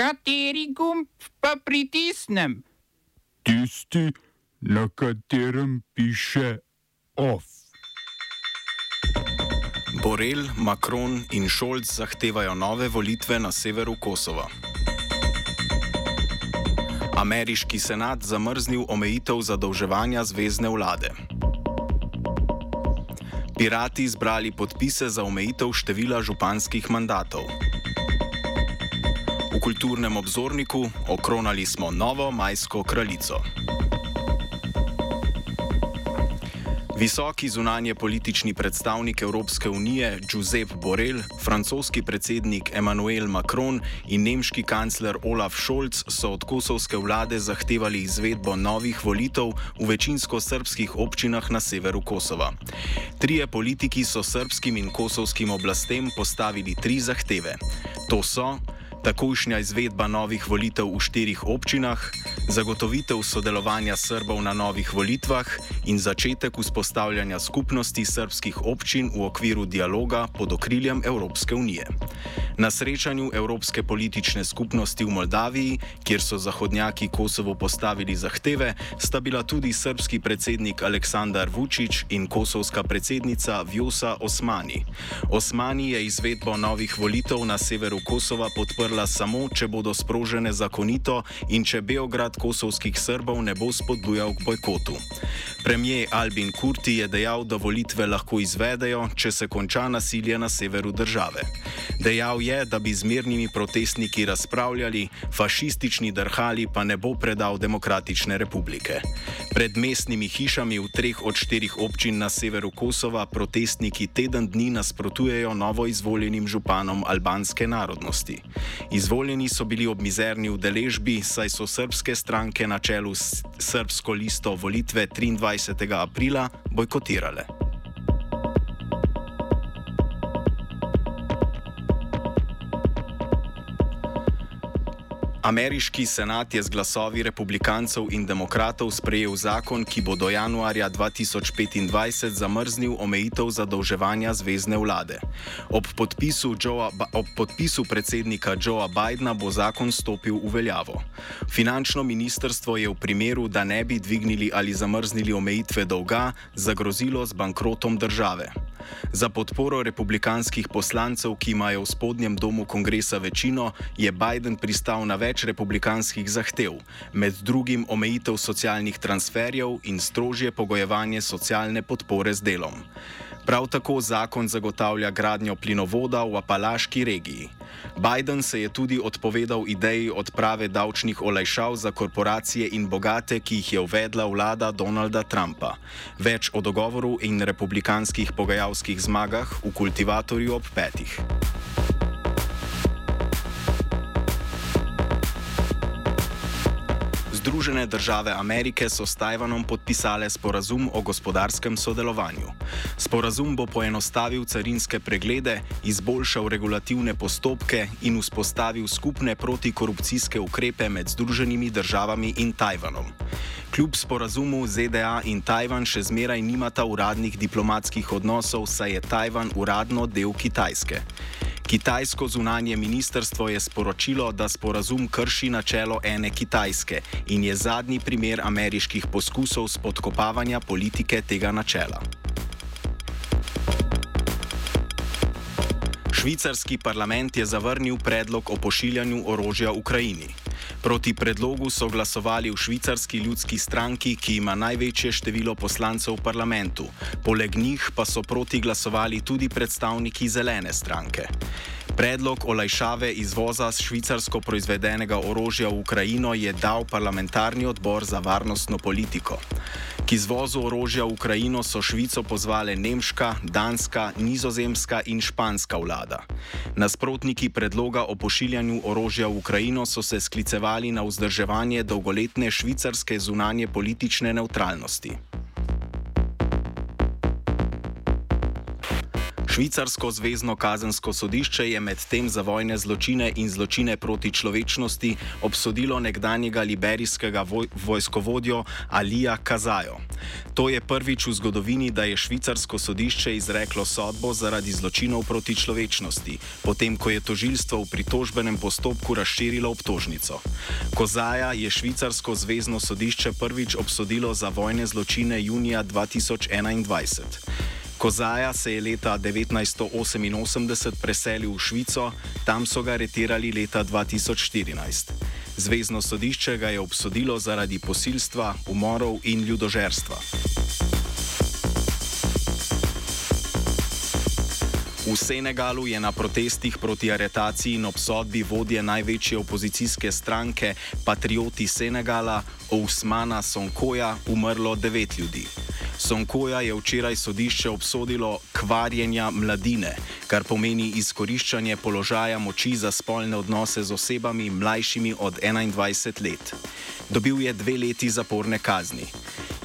Kateri gumb pa pritisnem? Tisti, na katerem piše OF. Borel, Macron in Scholz zahtevajo nove volitve na severu Kosova. Ameriški senat zamrznil omejitev zadolževanja zvezdne vlade. Pirati zbrali podpise za omejitev števila županskih mandatov. V kulturnem obzorniku okronali smo novo majsko kraljico. Visoki zunanje politični predstavnik Evropske unije Josep Borrell, francoski predsednik Emmanuel Macron in nemški kancler Olaf Scholz so od kosovske vlade zahtevali izvedbo novih volitev v večinsko srpskih občinah na severu Kosova. Trije politiki so srpskim in kosovskim oblastem postavili tri zahteve. To so takojšnja izvedba novih volitev v štirih občinah, zagotovitev sodelovanja Srbov na novih volitvah in začetek vzpostavljanja skupnosti srpskih občin v okviru dialoga pod okriljem Evropske unije. Na srečanju Evropske politične skupnosti v Moldaviji, kjer so zahodnjaki Kosovo postavili zahteve, sta bila tudi srpski predsednik Aleksandar Vučić in kosovska predsednica Vjosa Osmani. Osmani je izvedbo novih volitev na severu Kosova podprla samo, če bodo sprožene zakonito in če Beograd kosovskih Srbov ne bo spodbujal k bojkotu. Premijer Albin Kurti je dejal, da volitve lahko izvedejo, če se konča nasilje na severu države. Dejal je, da bi z mirnimi protestniki razpravljali, fašistični drhali pa ne bo predal Demokratične republike. Pred mestnimi hišami v treh od štirih občin na severu Kosova protestniki teden dni nasprotujejo novo izvoljenim županom albanske narodnosti. Izvoljeni so bili ob mizerni udeležbi, saj so srpske stranke na čelu s srpsko listo volitve 23. aprila bojkotirale. Ameriški senat je z glasovi republikancev in demokratov sprejel zakon, ki bo do januarja 2025 zamrznil omejitev zadolževanja zvezdne vlade. Ob podpisu, Joea, ob podpisu predsednika Joea Bidna bo zakon stopil v veljavo. Finančno ministrstvo je v primeru, da ne bi dvignili ali zamrznili omejitve dolga, zagrozilo z bankrotom države. Za podporo republikanskih poslancev, ki imajo v spodnjem domu kongresa večino, je Biden pristal na več republikanskih zahtev, med drugim omejitev socialnih transferjev in strožje pogojevanje socialne podpore z delom. Prav tako zakon zagotavlja gradnjo plinovoda v Apalaški regiji. Biden se je tudi odpovedal ideji odprave davčnih olajšav za korporacije in bogate, ki jih je uvedla vlada Donalda Trumpa. Več o dogovoru in republikanskih pogajalskih zmagah v kultivatorju ob petih. Združene države Amerike so s Tajvanom podpisale sporazum o gospodarskem sodelovanju. Sporazum bo poenostavil carinske preglede, izboljšal regulativne postopke in vzpostavil skupne protikorupcijske ukrepe med Združenimi državami in Tajvanom. Kljub sporazumu ZDA in Tajvan še zmeraj nimata uradnih diplomatskih odnosov, saj je Tajvan uradno del Kitajske. Kitajsko zunanje ministrstvo je sporočilo, da sporazum krši načelo ene Kitajske in je zadnji primer ameriških poskusov spodkopavanja politike tega načela. Švicarski parlament je zavrnil predlog o pošiljanju orožja Ukrajini. Proti predlogu so glasovali v švicarski ljudski stranki, ki ima največje število poslancev v parlamentu. Poleg njih pa so proti glasovali tudi predstavniki zelene stranke. Predlog olajšave izvoza švicarsko proizvedenega orožja v Ukrajino je dal parlamentarni odbor za varnostno politiko. K izvozu orožja v Ukrajino so Švico pozvale nemška, danska, nizozemska in španska vlada. Nasprotniki predloga o pošiljanju orožja v Ukrajino so se sklicevali na vzdrževanje dolgoletne švicarske zunanje politične neutralnosti. Švicarsko zvezdno kazensko sodišče je medtem za vojne zločine in zločine proti človečnosti obsodilo nekdanjega liberijskega voj vojskovodjo Alija Kazajo. To je prvič v zgodovini, da je švicarsko sodišče izreklo sodbo zaradi zločinov proti človečnosti, potem ko je tožilstvo v pritožbenem postopku razširilo obtožnico. Kozaja je švicarsko zvezdno sodišče prvič obsodilo za vojne zločine junija 2021. Kozaja se je leta 1988 preselil v Švico, tam so ga aretirali leta 2014. Zvezdno sodišče ga je obsodilo zaradi posilstva, umorov in ljudožerstva. V Senegalu je na protestih proti aretaciji in obsodbi vodje največje opozicijske stranke Patrioti Senegala Ousmana Sonkoja umrlo devet ljudi. Sonkoja je včeraj sodišče obsodilo kvarjenja mladine, kar pomeni izkoriščanje položaja moči za spolne odnose z osebami mlajšimi od 21 let. Dobil je dve leti zaporne kazni.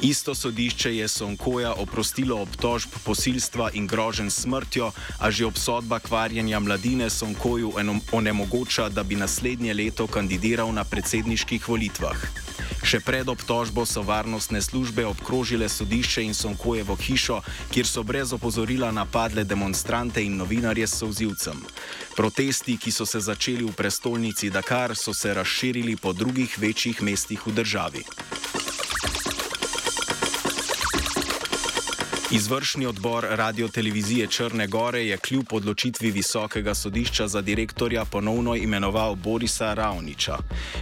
Isto sodišče je Sonkoja oprostilo obtožb posilstva in grožen smrtjo, a že obsodba kvarjenja mladine Sonkoju onemogoča, da bi naslednje leto kandidiral na predsedniških volitvah. Še pred obtožbo so varnostne službe obkrožile sodišče in Sonkojevo hišo, kjer so brez opozorila napadle demonstrante in novinarje s sozivcem. Protesti, ki so se začeli v prestolnici Dakar, so se razširili po drugih večjih mestih v državi. Izvršni odbor Radio Televizije Črne Gore je kljub odločitvi Visokega sodišča za direktorja ponovno imenoval Borisa Ravniča.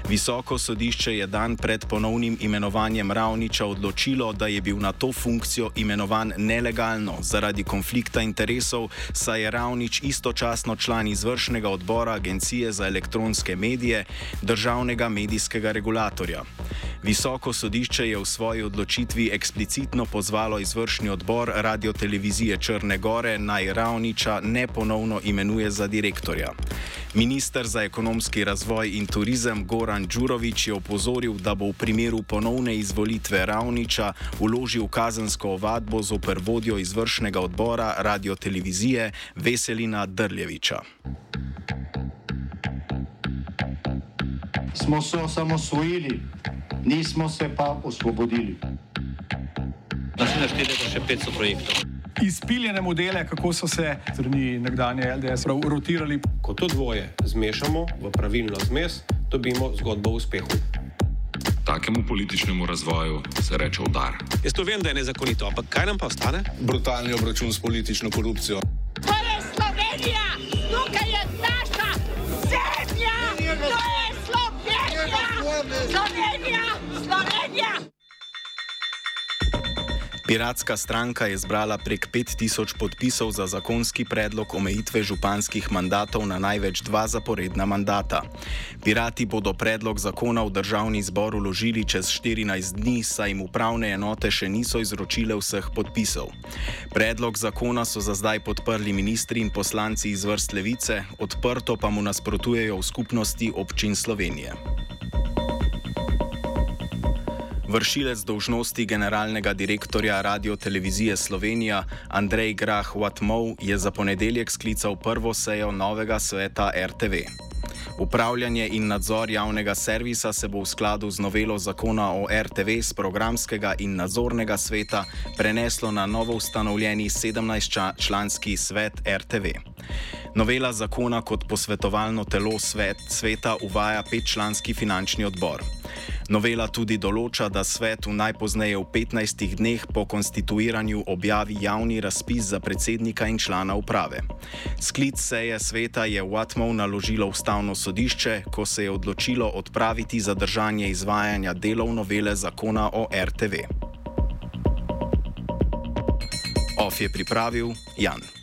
Visoko sodišče je dan pred ponovnim imenovanjem Ravniča odločilo, da je bil na to funkcijo imenovan nelegalno zaradi konflikta interesov, saj je Ravnič istočasno član izvršnega odbora Agencije za elektronske medije, državnega medijskega regulatorja. Visoko sodišče je v svoji odločitvi eksplicitno pozvalo izvršni odbor Radio Televizije Črne Gore naj Ravniča ne ponovno imenuje za direktorja. Ministr za ekonomski razvoj in turizem Goran Đurovič je opozoril, da bo v primeru ponovne izvolitve Ravniča uložil kazensko ovadbo zoper vodjo izvršnega odbora Radio Televizije Veselina Drljeviča. Smo se osamosvojili, nismo se pa osvobodili. Naslednje število je še 500 projektov. Izpiljene modele, kako so se strani nekdanje LDS rotirali. Ko to dvoje zmešamo v pravilno zmes, dobimo zgodbo o uspehu. Takemu političnemu razvoju se reče udar. Jaz to vem, da je nezakonito, ampak kaj nam pa ostane? Brutalni obračun s politično korupcijo. To je Slovenija, tukaj je naša Slovenija, Slovenija. Piratska stranka je zbrala prek 5000 podpisov za zakonski predlog omejitve županskih mandatov na največ dva zaporedna mandata. Pirati bodo predlog zakona v državni zbor uložili čez 14 dni, saj jim upravne enote še niso izročile vseh podpisov. Predlog zakona so za zdaj podprli ministri in poslanci iz vrst levice, odprto pa mu nasprotujejo v skupnosti občin Slovenije. Vršilec dolžnosti generalnega direktorja Radio Televizije Slovenija Andrej Grah Watmov je za ponedeljek sklical prvo sejo novega sveta RTV. Upravljanje in nadzor javnega servisa se bo v skladu z novelo zakona o RTV z programskega in nadzornega sveta preneslo na novo ustanovljeni 17-članski svet RTV. Novela zakona kot posvetovalno telo svet, sveta uvaja petčlanski finančni odbor. Novela tudi določa, da svet v najpozneje v 15 dneh po konstituiranju objavi javni razpis za predsednika in člana uprave. Sklic seje sveta je Watmov naložilo ustavno sodišče, ko se je odločilo odpraviti zadržanje izvajanja delov novele zakona o RTV. OF je pripravil Jan.